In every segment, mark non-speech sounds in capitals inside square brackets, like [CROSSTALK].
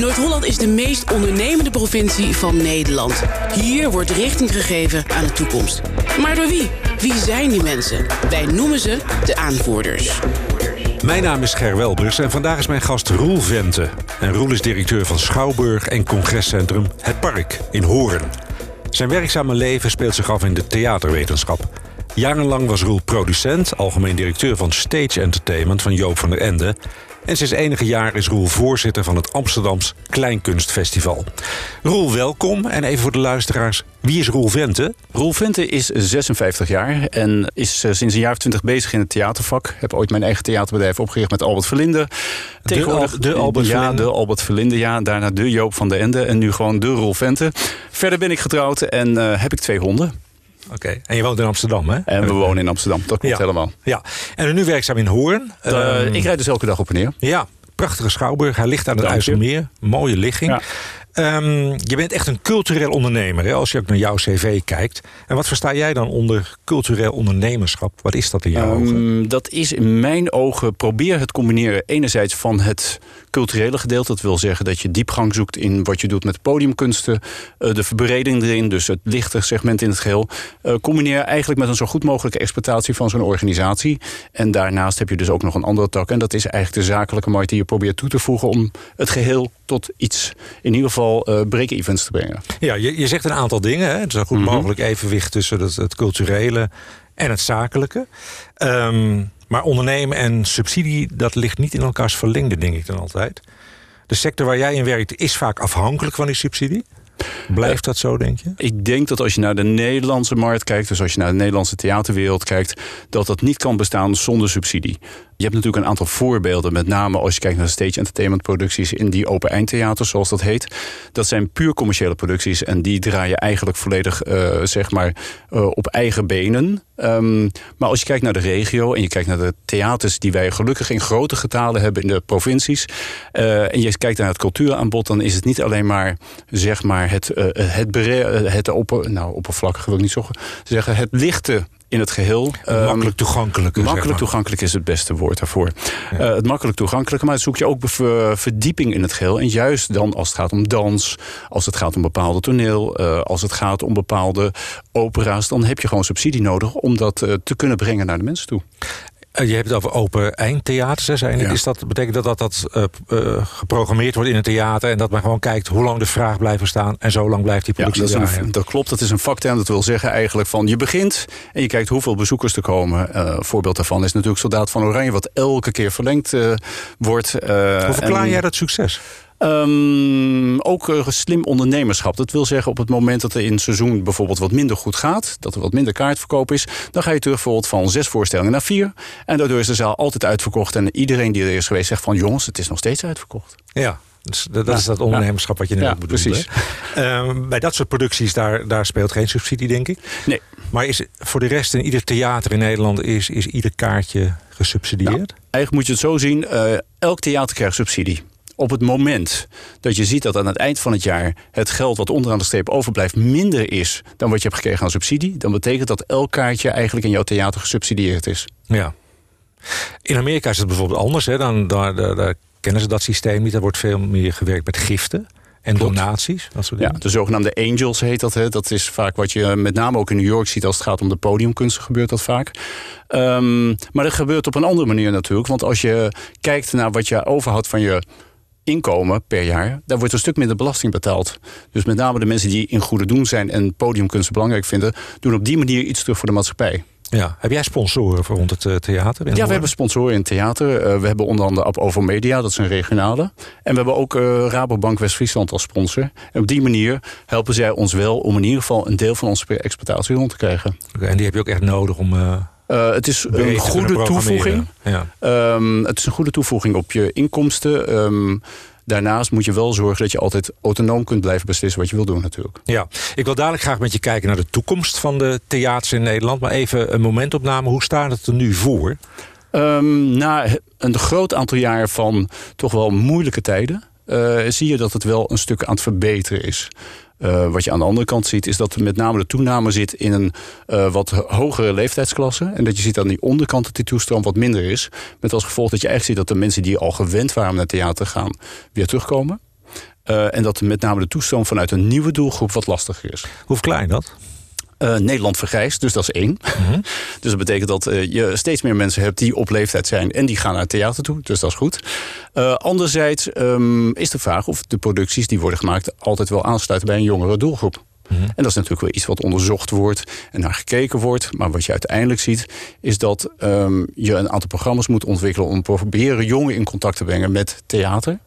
Noord-Holland is de meest ondernemende provincie van Nederland. Hier wordt richting gegeven aan de toekomst. Maar door wie? Wie zijn die mensen? Wij noemen ze de aanvoerders. Mijn naam is Ger Welbers en vandaag is mijn gast Roel Vente. En Roel is directeur van Schouwburg en Congrescentrum Het Park in Hoorn. Zijn werkzame leven speelt zich af in de theaterwetenschap. Jarenlang was Roel producent, algemeen directeur van Stage Entertainment van Joop van der Ende. En sinds enige jaar is Roel voorzitter van het Amsterdams Kleinkunstfestival. Roel, welkom. En even voor de luisteraars, wie is Roel Vente? Roel Vente is 56 jaar en is eh, sinds een jaar of twintig bezig in het theatervak. Heb ooit mijn eigen theaterbedrijf opgericht met Albert Verlinde. Tegenwoordig de, Albert ja, Verlinde? de Albert Verlinde, ja. Daarna de Joop van der Ende en nu gewoon de Roel Vente. Verder ben ik getrouwd en eh, heb ik twee honden. Oké, en je woont in Amsterdam, hè? En we wonen in Amsterdam, dat klopt Ja. helemaal. Ja, en nu werkzaam in Hoorn. Eh, Ehm, ik rijd dus elke dag op en neer. Ja, prachtige schouwburg. Hij ligt aan het. IJsselmeer. Mooie ligging. Ja. Ehm, je bent echt een cultureel ondernemer, hè, als je ook naar jouw cv kijkt. En wat versta jij dan onder cultureel ondernemerschap? Wat is dat in jouw ogen? Ehm, dat is in mijn ogen probeer het combineren enerzijds van het culturele gedeelte. Dat wil zeggen dat je diepgang zoekt in wat je doet met podiumkunsten. eh, de verbreding erin, dus het lichte segment in het geheel. eh, combineer eigenlijk met een zo goed mogelijke exploitatie van zo'n organisatie. En daarnaast heb je dus ook nog een andere tak. En dat is eigenlijk de zakelijke markt die je probeert toe te voegen... om het geheel tot iets, in ieder geval eh break-events te brengen. Ja, je, je zegt een aantal dingen. Hè? Het is een goed Mhm. mogelijk evenwicht tussen het, het culturele en het zakelijke. Ehm, maar ondernemen en subsidie, dat ligt niet in elkaars verlengde, denk ik dan altijd. De sector waar jij in werkt is vaak afhankelijk van die subsidie. Blijft dat zo, denk je? Ik denk dat als je naar de Nederlandse markt kijkt, dus als je naar de Nederlandse theaterwereld kijkt, dat dat niet kan bestaan zonder subsidie. Je hebt natuurlijk een aantal voorbeelden, met name als je kijkt naar stage entertainment producties in die open eindtheaters, zoals dat heet. Dat zijn puur commerciële producties en die draaien eigenlijk volledig eh, zeg maar, eh, op eigen benen. Ehm, maar als je kijkt naar de regio en je kijkt naar de theaters die wij gelukkig in grote getalen hebben in de provincies. eh, en je kijkt naar het cultuuraanbod, dan is het niet alleen maar, zeg maar het, het, eh, het opper, nou, oppervlakkige wil ik niet zeggen, het lichte in het geheel. Ehm, makkelijk toegankelijke. zeg Makkelijk maar. toegankelijk is het beste woord daarvoor. Eh, het makkelijk toegankelijke, maar zoek je ook be- verdieping in het geheel. En juist dan als het gaat om dans, als het gaat om bepaalde toneel, eh, als het gaat om bepaalde opera's, dan heb je gewoon subsidie nodig om dat eh, te kunnen brengen naar de mensen toe. Eh, Je hebt het over open eindtheaters, hè. Ja. Is dat, betekent dat dat dat eh, eh, geprogrammeerd wordt in een theater... en dat men gewoon kijkt hoe lang de vraag blijft staan... en zo lang blijft die Ja, productie dat, is draaien? een, dat klopt. Dat is een vakterm. Dat wil zeggen eigenlijk van je begint en je kijkt hoeveel bezoekers er komen. Een voorbeeld daarvan is natuurlijk Soldaat van Oranje, wat elke keer verlengd wordt. Hoe verklaar en- jij dat succes? Ehm, ook eh, slim ondernemerschap. Dat wil zeggen op het moment dat er in het seizoen bijvoorbeeld wat minder goed gaat, dat er wat minder kaartverkoop is, dan ga je terug bijvoorbeeld van zes voorstellingen naar vier. En daardoor is de zaal altijd uitverkocht. En iedereen die er is geweest zegt van jongens, het is nog steeds uitverkocht. Ja, dus dat, is dat ondernemerschap wat je net Ja, bedoelt. precies. Ehm, bij dat soort producties, daar, daar speelt geen subsidie, denk ik. Nee. Maar is voor de rest, in ieder theater in Nederland... is, is ieder kaartje gesubsidieerd? Eigenlijk moet je het zo zien, eh, elk theater krijgt subsidie. Op het moment dat je ziet dat aan het eind van het jaar het geld wat onderaan de streep overblijft minder is dan wat je hebt gekregen aan subsidie, dan betekent dat elk kaartje eigenlijk in jouw theater gesubsidieerd is. Ja. In Amerika is het bijvoorbeeld anders. Hè? Dan, daar, daar, daar kennen ze dat systeem niet. Daar wordt veel meer gewerkt met giften en Klopt. donaties. Dat soort Ja, de zogenaamde angels heet dat. Hè. Dat is vaak wat je met name ook in New York ziet als het gaat om de podiumkunsten gebeurt dat vaak. Ehm, maar dat gebeurt op een andere manier natuurlijk. Want als je kijkt naar wat je overhoudt van je inkomen per jaar, daar wordt een stuk minder belasting betaald. Dus met name de mensen die in goede doen zijn en podiumkunsten belangrijk vinden, doen op die manier iets terug voor de maatschappij. Ja. Heb jij sponsoren voor rond het eh, theater? Ja, we hebben sponsoren in het theater. Eh, we hebben onder andere Ab Ovo Media, dat is een regionale. En we hebben ook eh, Rabobank West-Friesland als sponsor. En op die manier helpen zij ons wel om in ieder geval een deel van onze exploitatie rond te krijgen. Oké, en die heb je ook echt nodig om... Eh, het is een goede toevoeging. Ja. Ehm, het is een goede toevoeging op je inkomsten. Ehm, daarnaast moet je wel zorgen dat je altijd autonoom kunt blijven beslissen wat je wil doen natuurlijk. Ja, ik wil dadelijk graag met je kijken naar de toekomst van de theaters in Nederland. Maar even een momentopname. Hoe staat het er nu voor? Ehm, na een groot aantal jaar van toch wel moeilijke tijden... eh, zie je dat het wel een stuk aan het verbeteren is. Eh, wat je aan de andere kant ziet, is dat met name de toename zit in een eh, wat hogere leeftijdsklasse. En dat je ziet aan die onderkant dat die toestroom wat minder is. Met als gevolg dat je echt ziet dat de mensen die al gewend waren naar theater te gaan, weer terugkomen. en dat met name de toestroom vanuit een nieuwe doelgroep wat lastiger is. Hoe verklaar je dat? Uh, Nederland vergrijst, dus dat is één. Mhm. [LAUGHS] dus dat betekent dat uh, je steeds meer mensen hebt die op leeftijd zijn en die gaan naar het theater toe. Dus dat is goed. Uh, anderzijds um, is de vraag of de producties die worden gemaakt altijd wel aansluiten bij een jongere doelgroep. Mhm. En dat is natuurlijk wel iets wat onderzocht wordt en naar gekeken wordt. Maar wat je uiteindelijk ziet, is dat um, je een aantal programma's moet ontwikkelen om proberen jongeren in contact te brengen met theater.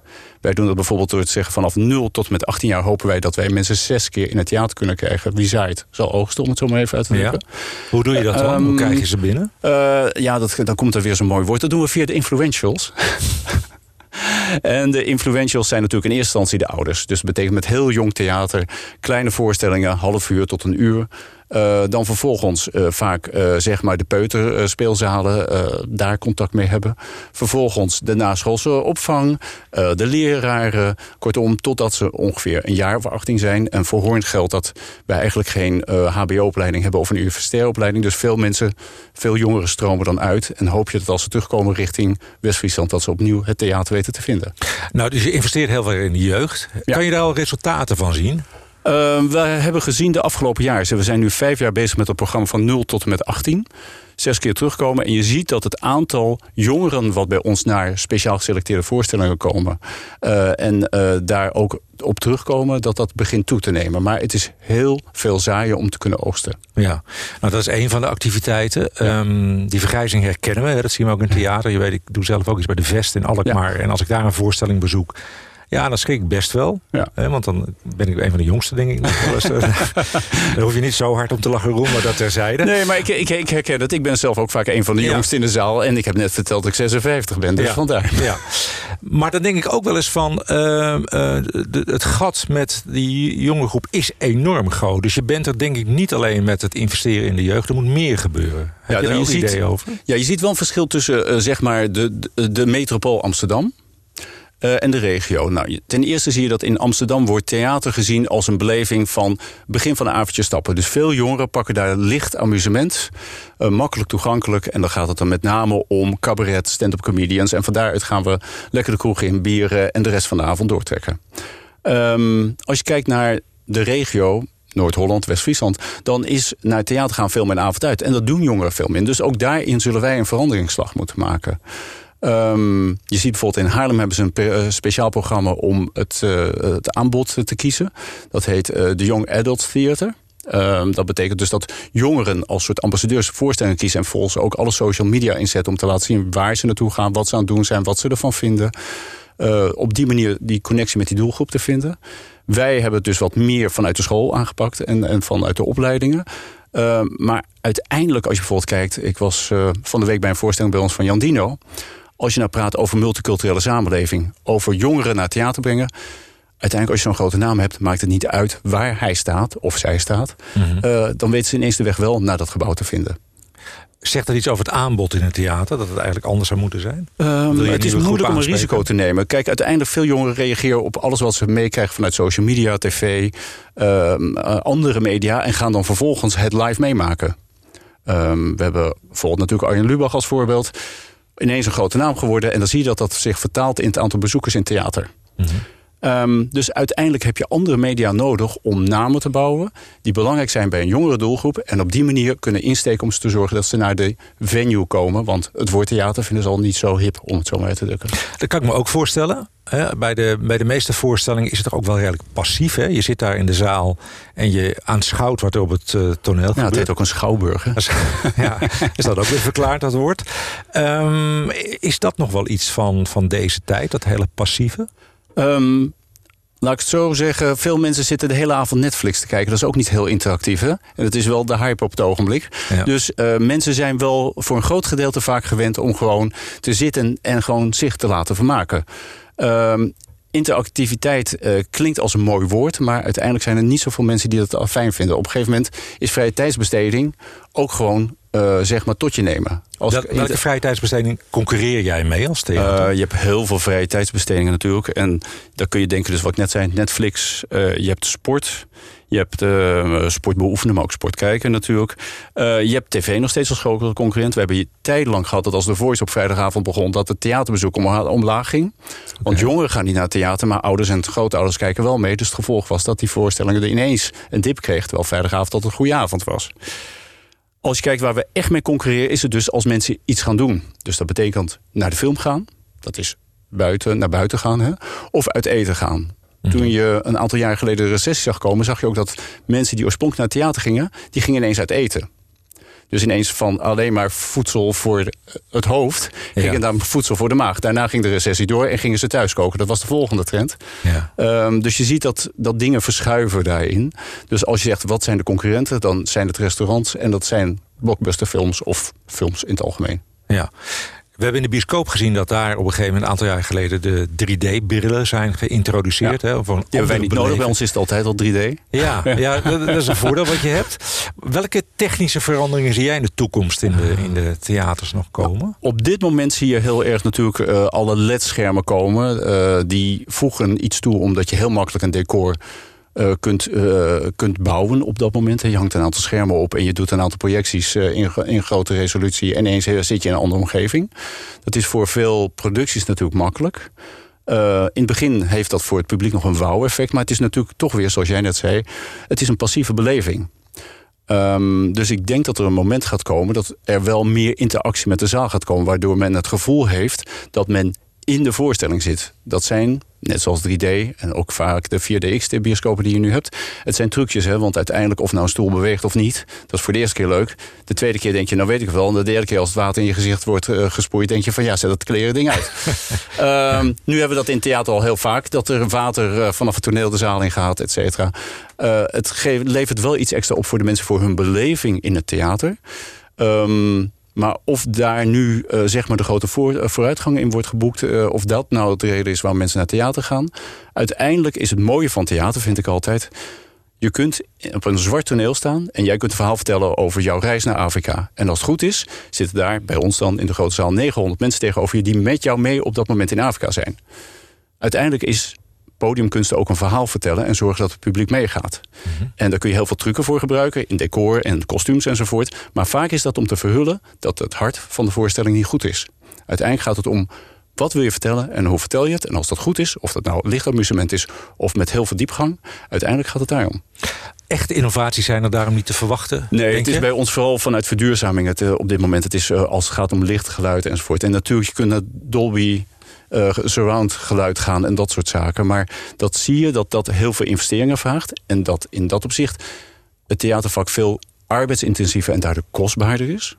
Wij doen dat bijvoorbeeld door te zeggen vanaf 0 tot met 18 jaar hopen wij dat wij mensen zes keer in het theater kunnen krijgen. Wie zaait zal oogsten, om het zo maar even uit te drukken. Ja. Hoe doe je dat dan? Hoe ehm, krijg je ze binnen? Uh, ja, dat, dan komt er weer zo'n mooi woord. Dat doen we via de influentials. [LAUGHS] En de influentials zijn natuurlijk in eerste instantie de ouders. Dus dat betekent met heel jong theater, kleine voorstellingen, half uur tot een uur. Uh, dan vervolgens uh, vaak uh, zeg maar de peuterspeelzalen, daar contact mee hebben. Vervolgens de naschoolse opvang, de leraren. Kortom, totdat ze ongeveer een jaar of 18 zijn. En voor Hoorn geldt dat wij eigenlijk geen hbo-opleiding hebben of een universitaire opleiding. Dus veel mensen, veel jongeren stromen dan uit. En hoop je dat als ze terugkomen richting West-Friesland... dat ze opnieuw het theater weten te vinden. Nou, dus je investeert heel veel in de jeugd. Ja. Kan je daar al resultaten van zien? Uh, we hebben gezien de afgelopen jaar... we zijn nu vijf jaar bezig met het programma van 0 tot en met 18 zes keer terugkomen. En je ziet dat het aantal jongeren wat bij ons naar speciaal geselecteerde voorstellingen komen. Uh, en uh, daar ook op terugkomen, dat dat begint toe te nemen. Maar het is heel veel zaaien om te kunnen oogsten. Ja, nou dat is een van de activiteiten. Ja. Um, die vergrijzing herkennen we. Dat zien we ook in het theater. Je weet, ik doe zelf ook iets bij de Vest in Alkmaar. Ja. En als ik daar een voorstelling bezoek ja, dan schrik ik best wel. Ja. Hè, want dan ben ik een van de jongste, denk ik. [LAUGHS] dan hoef je niet zo hard om te lachen, Roem, maar dat terzijde. Nee, maar ik, ik, ik herken het. Ik ben zelf ook vaak een van de ja. jongsten in de zaal. En ik heb net verteld dat ik 56 ben, dus ja. vandaar. Ja. Maar dan denk ik ook wel eens van... Uh, uh, de, het gat met die jonge groep is enorm groot. Dus je bent er denk ik niet alleen met het investeren in de jeugd. Er moet meer gebeuren. Heb ja, je daar ziet, idee over? Ja, je ziet wel een verschil tussen uh, zeg maar de, de, de metropool Amsterdam en de regio. Nou, ten eerste zie je dat in Amsterdam wordt theater gezien als een beleving van begin van een avondje stappen. Dus veel jongeren pakken daar licht amusement, uh, makkelijk toegankelijk. En dan gaat het dan met name om cabaret, stand-up comedians. En van daaruit gaan we lekker de kroeg in, bieren en de rest van de avond doortrekken. Um, als je kijkt naar de regio, Noord-Holland, West-Friesland... dan is naar theater gaan veel meer avond uit. En dat doen jongeren veel minder. Dus ook daarin zullen wij een veranderingsslag moeten maken. Um, je ziet bijvoorbeeld in Haarlem hebben ze een eh, speciaal programma om het, uh, het aanbod te kiezen. Dat heet uh, de Young Adult Theater. Um, dat betekent dus dat jongeren als soort ambassadeurs voorstellingen kiezen... en volgens ook alle social media inzetten om te laten zien waar ze naartoe gaan... wat ze aan het doen zijn, wat ze ervan vinden. Op die manier die connectie met die doelgroep te vinden. Wij hebben het dus wat meer vanuit de school aangepakt en, en vanuit de opleidingen. Uh, maar uiteindelijk, als je bijvoorbeeld kijkt... ik was van de week bij een voorstelling bij ons van Jan Dino... Als je nou praat over multiculturele samenleving, over jongeren naar theater brengen. Uiteindelijk, als je zo'n grote naam hebt, maakt het niet uit waar hij staat of zij staat. Mm -hmm. uh, dan weten ze ineens de weg wel naar dat gebouw te vinden. Zegt dat iets over het aanbod in het theater? Dat het eigenlijk anders zou moeten zijn? Um, het is moeilijk om een risico te nemen. Kijk, uiteindelijk veel jongeren reageren op alles wat ze meekrijgen vanuit social media, tv, uh, andere media. En gaan dan vervolgens het live meemaken. Um, we hebben bijvoorbeeld natuurlijk Arjen Lubach als voorbeeld ineens een grote naam geworden. En dan zie je dat dat zich vertaalt in het aantal bezoekers in theater. -hmm. Um, dus uiteindelijk heb je andere media nodig om namen te bouwen... die belangrijk zijn bij een jongere doelgroep... en op die manier kunnen insteken om te zorgen dat ze naar de venue komen. Want het woord theater vinden ze al niet zo hip, om het zo maar uit te drukken. Dat kan ik me ook voorstellen. Bij de, bij de meeste voorstellingen is het toch ook wel redelijk passief. Hè? Je zit daar in de zaal en je aanschouwt wat er op het uh, toneel gebeurt. Ja, het heet ook een schouwburg. Hè? [LAUGHS] ja, is dat ook weer verklaard, dat woord. Um, is dat nog wel iets van, van deze tijd, dat hele passieve? Um, laat ik het zo zeggen, veel mensen zitten de hele avond Netflix te kijken. Dat is ook niet heel interactief. Hè? En het is wel de hype op het ogenblik. Ja. Dus uh, mensen zijn wel voor een groot gedeelte vaak gewend om gewoon te zitten en gewoon zich te laten vermaken. Um, interactiviteit uh, klinkt als een mooi woord... maar uiteindelijk zijn er niet zoveel mensen die dat fijn vinden. Op een gegeven moment is vrije tijdsbesteding ook gewoon uh, zeg maar tot je nemen. Als Wel, welke vrije tijdsbesteding concurreer jij mee als theater? Uh, je hebt heel veel vrije tijdsbestedingen natuurlijk. En dan kun je denken, dus wat ik net zei, Netflix, je hebt sport... Je hebt uh, sport beoefenen, maar ook sport kijken natuurlijk. Uh, je hebt tv nog steeds als grote concurrent. We hebben tijdenlang gehad dat als de Voice op vrijdagavond begon... dat het theaterbezoek om, omlaag ging. Want jongeren gaan niet naar het theater, maar ouders en grootouders kijken wel mee. Dus het gevolg was dat die voorstellingen er ineens een dip kreeg... terwijl vrijdagavond tot een goede avond was. Als je kijkt waar we echt mee concurreren... is het dus als mensen iets gaan doen. Dus dat betekent naar de film gaan. Dat is buiten, naar buiten gaan. Hè? Of uit eten gaan. Toen mhm. je een aantal jaar geleden de recessie zag komen... zag je ook dat mensen die oorspronkelijk naar het theater gingen... die gingen ineens uit eten. Dus ineens van alleen maar voedsel voor het hoofd... gingen dan voedsel voor de maag. Daarna ging de recessie door en gingen ze thuis koken. Dat was de volgende trend. Ja. Um, dus je ziet dat, dat dingen verschuiven daarin. Dus als je zegt, wat zijn de concurrenten? Dan zijn het restaurants en dat zijn blockbusterfilms... of films in het algemeen. Ja. We hebben in de bioscoop gezien dat daar op een gegeven moment... een aantal jaar geleden de 3D-brillen zijn geïntroduceerd. Ja. Hè, een hebben wij niet nodig, bij ons is het altijd al 3D. Ja, [LAUGHS] ja dat, is een voordeel wat je hebt. Welke technische veranderingen zie jij in de toekomst in de, in de theaters nog komen? Op dit moment zie je heel erg natuurlijk uh, alle LED-schermen komen. Uh, die voegen iets toe omdat je heel makkelijk een decor uh, kunt, uh, kunt bouwen op dat moment. Je hangt een aantal schermen op en je doet een aantal projecties uh, in, in grote resolutie. En ineens zit je in een andere omgeving. Dat is voor veel producties natuurlijk makkelijk. in het begin heeft dat voor het publiek nog een wauw-effect. Maar het is natuurlijk toch weer, zoals jij net zei... het is een passieve beleving. Um, dus ik denk dat er een moment gaat komen... dat er wel meer interactie met de zaal gaat komen... waardoor men het gevoel heeft dat men in de voorstelling zit. Dat zijn, net zoals 3D en ook vaak de 4DX bioscopen die je nu hebt. Het zijn trucjes, hè, want uiteindelijk of nou een stoel beweegt of niet... dat is voor de eerste keer leuk. De tweede keer denk je, nou weet ik wel. En de derde keer als het water in je gezicht wordt uh, gesproeid... denk je van ja, zet dat kleren ding uit. um, [LAUGHS] nu hebben we dat in theater al heel vaak. Dat er water uh, vanaf het toneel de zaal in gaat, et cetera. Uh, het geeft, levert wel iets extra op voor de mensen... voor hun beleving in het theater... Um, maar of daar nu uh, zeg maar de grote voor, uh, vooruitgang in wordt geboekt... Uh, of dat nou de reden is waarom mensen naar theater gaan... uiteindelijk is het mooie van theater, vind ik altijd... je kunt op een zwart toneel staan... en jij kunt een verhaal vertellen over jouw reis naar Afrika. En als het goed is, zitten daar bij ons dan in de grote zaal... 900 mensen tegenover je die met jou mee op dat moment in Afrika zijn. Uiteindelijk is podiumkunsten ook een verhaal vertellen... en zorgen dat het publiek meegaat. Mhm. En daar kun je heel veel trucken voor gebruiken... in decor en kostuums enzovoort. Maar vaak is dat om te verhullen dat het hart van de voorstelling niet goed is. Uiteindelijk gaat het om wat wil je vertellen en hoe vertel je het? En als dat goed is, of dat nou lichtamusement is... of met heel veel diepgang, uiteindelijk gaat het daarom. Echte innovaties zijn er daarom niet te verwachten? Nee, het is bij ons vooral vanuit verduurzaming het, uh, op dit moment. Het is uh, als het gaat om licht, geluid enzovoort. En natuurlijk, je kunt naar Dolby surround geluid gaan en dat soort zaken. Maar dat zie je dat dat heel veel investeringen vraagt. En dat in dat opzicht het theatervak veel arbeidsintensiever en daardoor kostbaarder is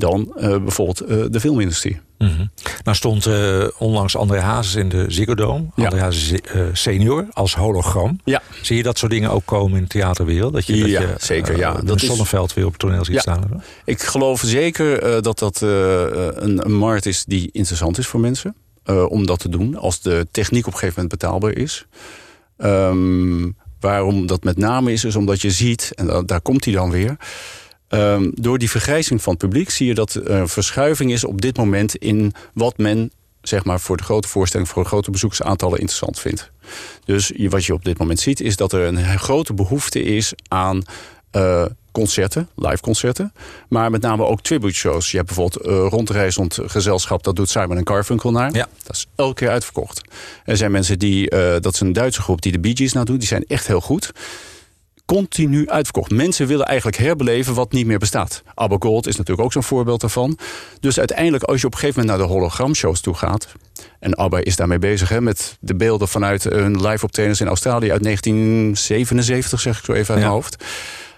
dan uh, bijvoorbeeld uh, de filmindustrie. Mm -hmm. Nou stond uh, onlangs André Hazes in de Ziggo Dome. Ja. André Hazes senior als hologram. Ja. Zie je dat soort dingen ook komen in de theaterwereld? Dat je, ja, dat je, zeker. ja. dat Zonneveld weer op het toneel ziet ja. staan. Ik geloof zeker dat dat een, een markt is die interessant is voor mensen. Uh, om dat te doen. Als de techniek op een gegeven moment betaalbaar is. Um, waarom dat met name is, is omdat je ziet, en da daar komt hij dan weer... Um, door die vergrijzing van het publiek zie je dat er een verschuiving is op dit moment... in wat men zeg maar, voor de grote voorstelling, voor grote bezoekersaantallen interessant vindt. Dus wat je op dit moment ziet, is dat er een grote behoefte is aan uh, concerten, live concerten. Maar met name ook tribute shows. Je hebt bijvoorbeeld uh, rondreizend gezelschap, dat doet Simon Carfunkel naar. Ja. Dat is elke keer uitverkocht. Er zijn mensen die, uh, dat is een Duitse groep die de Bee Gees nou doet. Die zijn echt heel goed. Continu uitverkocht. Mensen willen eigenlijk herbeleven wat niet meer bestaat. ABBA Gold is natuurlijk ook zo'n voorbeeld daarvan. Dus uiteindelijk als je op een gegeven moment naar de hologramshows toe gaat... en ABBA is daarmee bezig hè, met de beelden vanuit hun live optredens in Australië... uit 1977, zeg ik zo even uit ja. mijn hoofd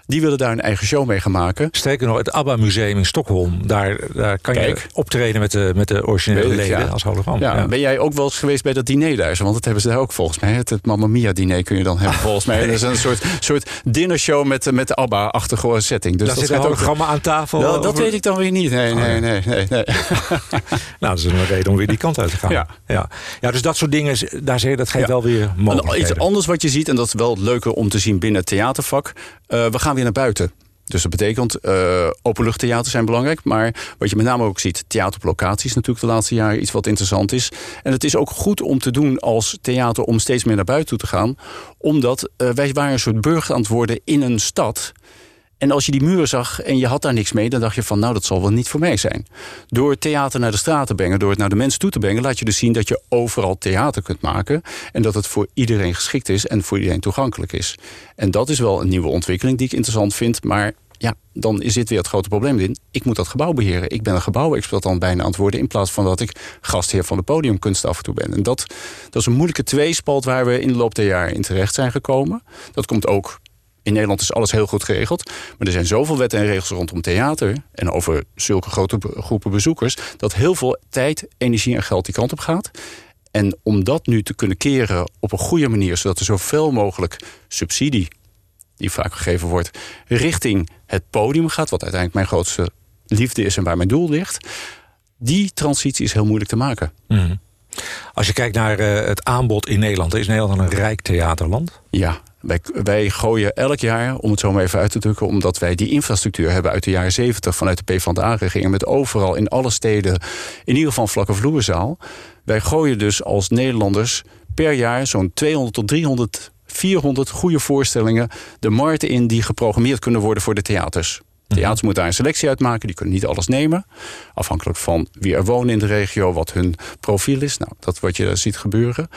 die willen daar een eigen show mee gaan maken. Sterker nog, het ABBA-museum in Stockholm. Daar, daar kan Kijk. je optreden met de, met de originele leden ja. als hologram. Ja. ja. Ben jij ook wel eens geweest bij dat diner daar? Want dat hebben ze daar ook volgens mij. Het, het Mamma Mia-diner kun je dan hebben volgens mij. Dat is een soort, soort dinnershow met, met de ABBA-achtige setting. Dus daar dat zit een hologramma aan tafel? Wel, dat weet ik dan weer niet. Nee, nee, nee. nee, nee. [LAUGHS] nou, dat is een reden om weer die kant uit te gaan. Ja, ja. ja dus dat soort dingen, daar zeg je, dat geeft wel weer mogelijkheden. Iets anders wat je ziet, en dat is wel het leuke om te zien binnen het theatervak. Uh, we gaan weer naar buiten. Dus dat betekent, uh, openluchttheaters zijn belangrijk. Maar wat je met name ook ziet, theater op locatie is natuurlijk de laatste jaren iets wat interessant is. En het is ook goed om te doen als theater om steeds meer naar buiten toe te gaan. Omdat uh, wij waren een soort burger aan het worden in een stad en als je die muur zag en je had daar niks mee, dan dacht je van nou, dat zal wel niet voor mij zijn. Door theater naar de straat te brengen, door het naar de mensen toe te brengen, laat je dus zien dat je overal theater kunt maken. En dat het voor iedereen geschikt is en voor iedereen toegankelijk is. En dat is wel een nieuwe ontwikkeling die ik interessant vind. Maar ja, dan is dit weer het grote probleem in. Ik moet dat gebouw beheren. Ik ben een gebouwexploitant bijna aan het worden... in plaats van dat ik gastheer van de podiumkunst af en toe ben. En dat, dat is een moeilijke tweespalt waar we in de loop der jaren in terecht zijn gekomen. Dat komt ook in Nederland is alles heel goed geregeld. Maar er zijn zoveel wetten en regels rondom theater... en over zulke grote groepen bezoekers... dat heel veel tijd, energie en geld die kant op gaat. En om dat nu te kunnen keren op een goede manier... zodat er zoveel mogelijk subsidie, die vaak gegeven wordt... richting het podium gaat... wat uiteindelijk mijn grootste liefde is en waar mijn doel ligt... die transitie is heel moeilijk te maken. Mhm. Als je kijkt naar uh, het aanbod in Nederland... is Nederland een rijk theaterland? Ja, wij, wij, gooien elk jaar, om het zo maar even uit te drukken... omdat wij die infrastructuur hebben uit de jaren 70 vanuit de PvdA-regering... met overal in alle steden in ieder geval vlakke vloerzaal. Wij gooien dus als Nederlanders per jaar zo'n 200 tot 300, 400 goede voorstellingen... de markten in die geprogrammeerd kunnen worden voor de theaters. Mhm. Theaters moeten daar een selectie uitmaken. Die kunnen niet alles nemen. Afhankelijk van wie er wonen in de regio, wat hun profiel is. Nou, dat wat je ziet gebeuren.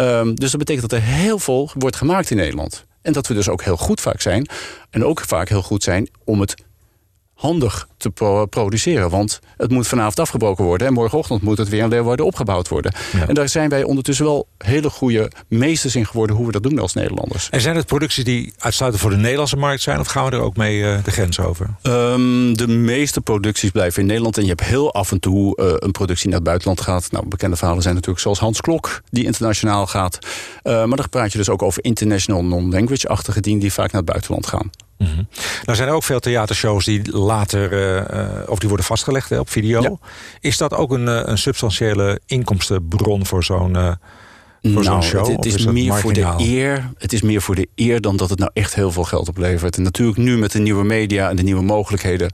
Um, dus dat betekent dat er heel veel wordt gemaakt in Nederland. En dat we dus ook heel goed vaak zijn. En ook vaak heel goed zijn om het handig te produceren. Want het moet vanavond afgebroken worden... en morgenochtend moet het weer worden opgebouwd worden. En daar zijn wij ondertussen wel hele goede meesters in geworden... hoe we dat doen als Nederlanders. En zijn het producties die uitsluitend voor de Nederlandse markt zijn... of gaan we er ook mee uh, de grens over? Um, de meeste producties blijven in Nederland. En je hebt heel af en toe uh, een productie naar het buitenland gaat. Nou, bekende verhalen zijn natuurlijk zoals Hans Klok... die internationaal gaat. Uh, maar dan praat je dus ook over international non-language-achtige dingen... die vaak naar het buitenland gaan. Mm -hmm. Nou zijn er ook veel theatershows die later, uh, of die worden vastgelegd hè, op video. Ja. Is dat ook een, uh, een substantiële inkomstenbron voor zo'n uh, voor nou, show? Het, het is, is meer voor de eer. Het is meer voor de eer dan dat het nou echt heel veel geld oplevert. En natuurlijk nu met de nieuwe media en de nieuwe mogelijkheden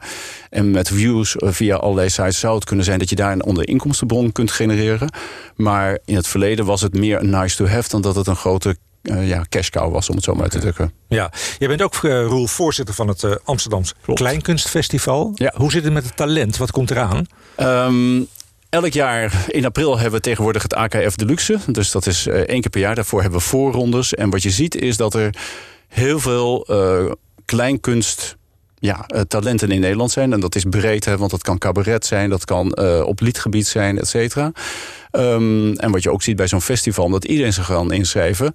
en met views via allerlei sites zou het kunnen zijn dat je daar een andere inkomstenbron kunt genereren. Maar in het verleden was het meer een nice to have dan dat het een grote uh, ja, cash cow was, om het zo maar te drukken. Ja, je bent ook, uh, Roel, voorzitter van het uh, Amsterdamse Kleinkunstfestival. Ja. Hoe zit het met het talent? Wat komt eraan? Um, elk jaar in april hebben we tegenwoordig het AKF Deluxe. Dus dat is één keer per jaar. Daarvoor hebben we voorrondes. En wat je ziet is dat er heel veel kleinkunst ja, talenten in Nederland zijn. En dat is breed, hè, want dat kan cabaret zijn, dat kan uh, op liedgebied zijn, et cetera. Um, en wat je ook ziet bij zo'n festival, dat iedereen zich kan inschrijven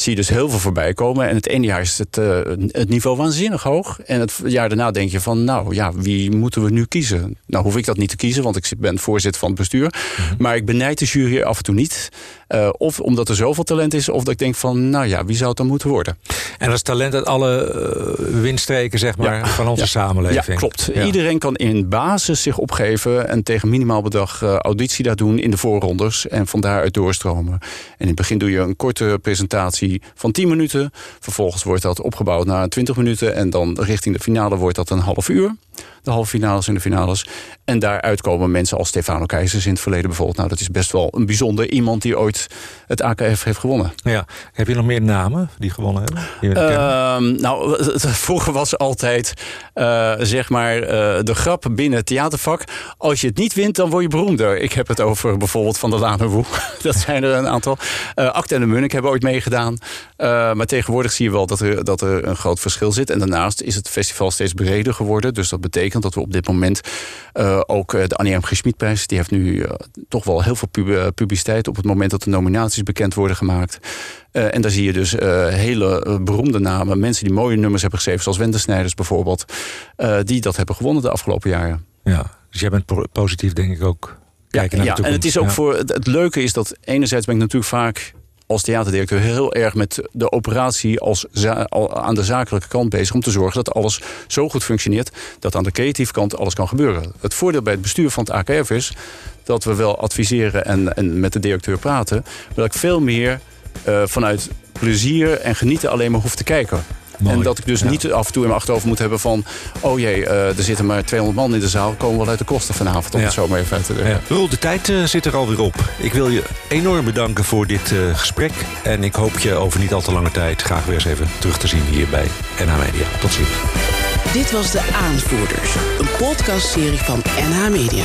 zie je dus heel veel voorbij komen. En het ene jaar is het, uh, het niveau waanzinnig hoog. En het jaar daarna denk je van, nou ja, wie moeten we nu kiezen? Nou hoef ik dat niet te kiezen, want ik ben voorzitter van het bestuur. Mhm. Maar ik benijd de jury af en toe niet. Uh, of omdat er zoveel talent is, of dat ik denk van, nou ja, wie zou het dan moeten worden? En dat is talent uit alle uh, windstreken, zeg maar, ja. van onze ja. samenleving. Ja, klopt. Iedereen kan in basis zich opgeven en tegen minimaal bedrag auditie daar doen in de voorrondes. En van daaruit doorstromen. En in het begin doe je een korte presentatie van 10 minuten. Vervolgens wordt dat opgebouwd naar 20 minuten. En dan richting de finale wordt dat een half uur de halve finales en de finales. En daaruit komen mensen als Stefano Keizers in het verleden bijvoorbeeld. Nou, dat is best wel een bijzonder iemand die ooit het AKF heeft gewonnen. Ja. Heb je nog meer namen die gewonnen hebben? Uh, nou, vroeger was altijd, uh, zeg maar, uh, de grap binnen het theatervak. Als je het niet wint, dan word je beroemder. Ik heb het over bijvoorbeeld Van der Laan Woe. [LAUGHS] dat zijn er een aantal. Uh, Acte en de Munnik hebben ooit meegedaan. maar tegenwoordig zie je wel dat er, dat er een groot verschil zit. En daarnaast is het festival steeds breder geworden. Dus dat betekent dat we op dit moment uh, ook de Annie M. G. Schmidprijs... die heeft nu uh, toch wel heel veel pub publiciteit... op het moment dat de nominaties bekend worden gemaakt. Uh, en daar zie je dus hele beroemde namen. Mensen die mooie nummers hebben geschreven... zoals Wendesnijders bijvoorbeeld... die dat hebben gewonnen de afgelopen jaren. Ja, dus jij bent positief denk ik ook... Kijken ja, naar ja en het is ook voor het, het leuke is dat enerzijds ben ik natuurlijk vaak als theaterdirecteur heel erg met de operatie als aan de zakelijke kant bezig. Om te zorgen dat alles zo goed functioneert dat aan de creatieve kant alles kan gebeuren. Het voordeel bij het bestuur van het AKF is dat we wel adviseren en, en met de directeur praten. Maar dat ik veel meer uh, vanuit plezier en genieten alleen maar hoef te kijken. Mooi. En dat ik dus Ja. niet af en toe in mijn achterhoofd moet hebben van... oh jee, eh, er zitten maar 200 man in de zaal. Komen wel uit de kosten vanavond, om Ja. het zo maar even uit te drukken. Ja. Roel, de tijd eh, zit er alweer op. Ik wil je enorm bedanken voor dit eh, gesprek. En ik hoop je over niet al te lange tijd graag weer eens even terug te zien hier bij NH Media. Tot ziens. Dit was De Aanvoerders, een podcastserie van NH Media.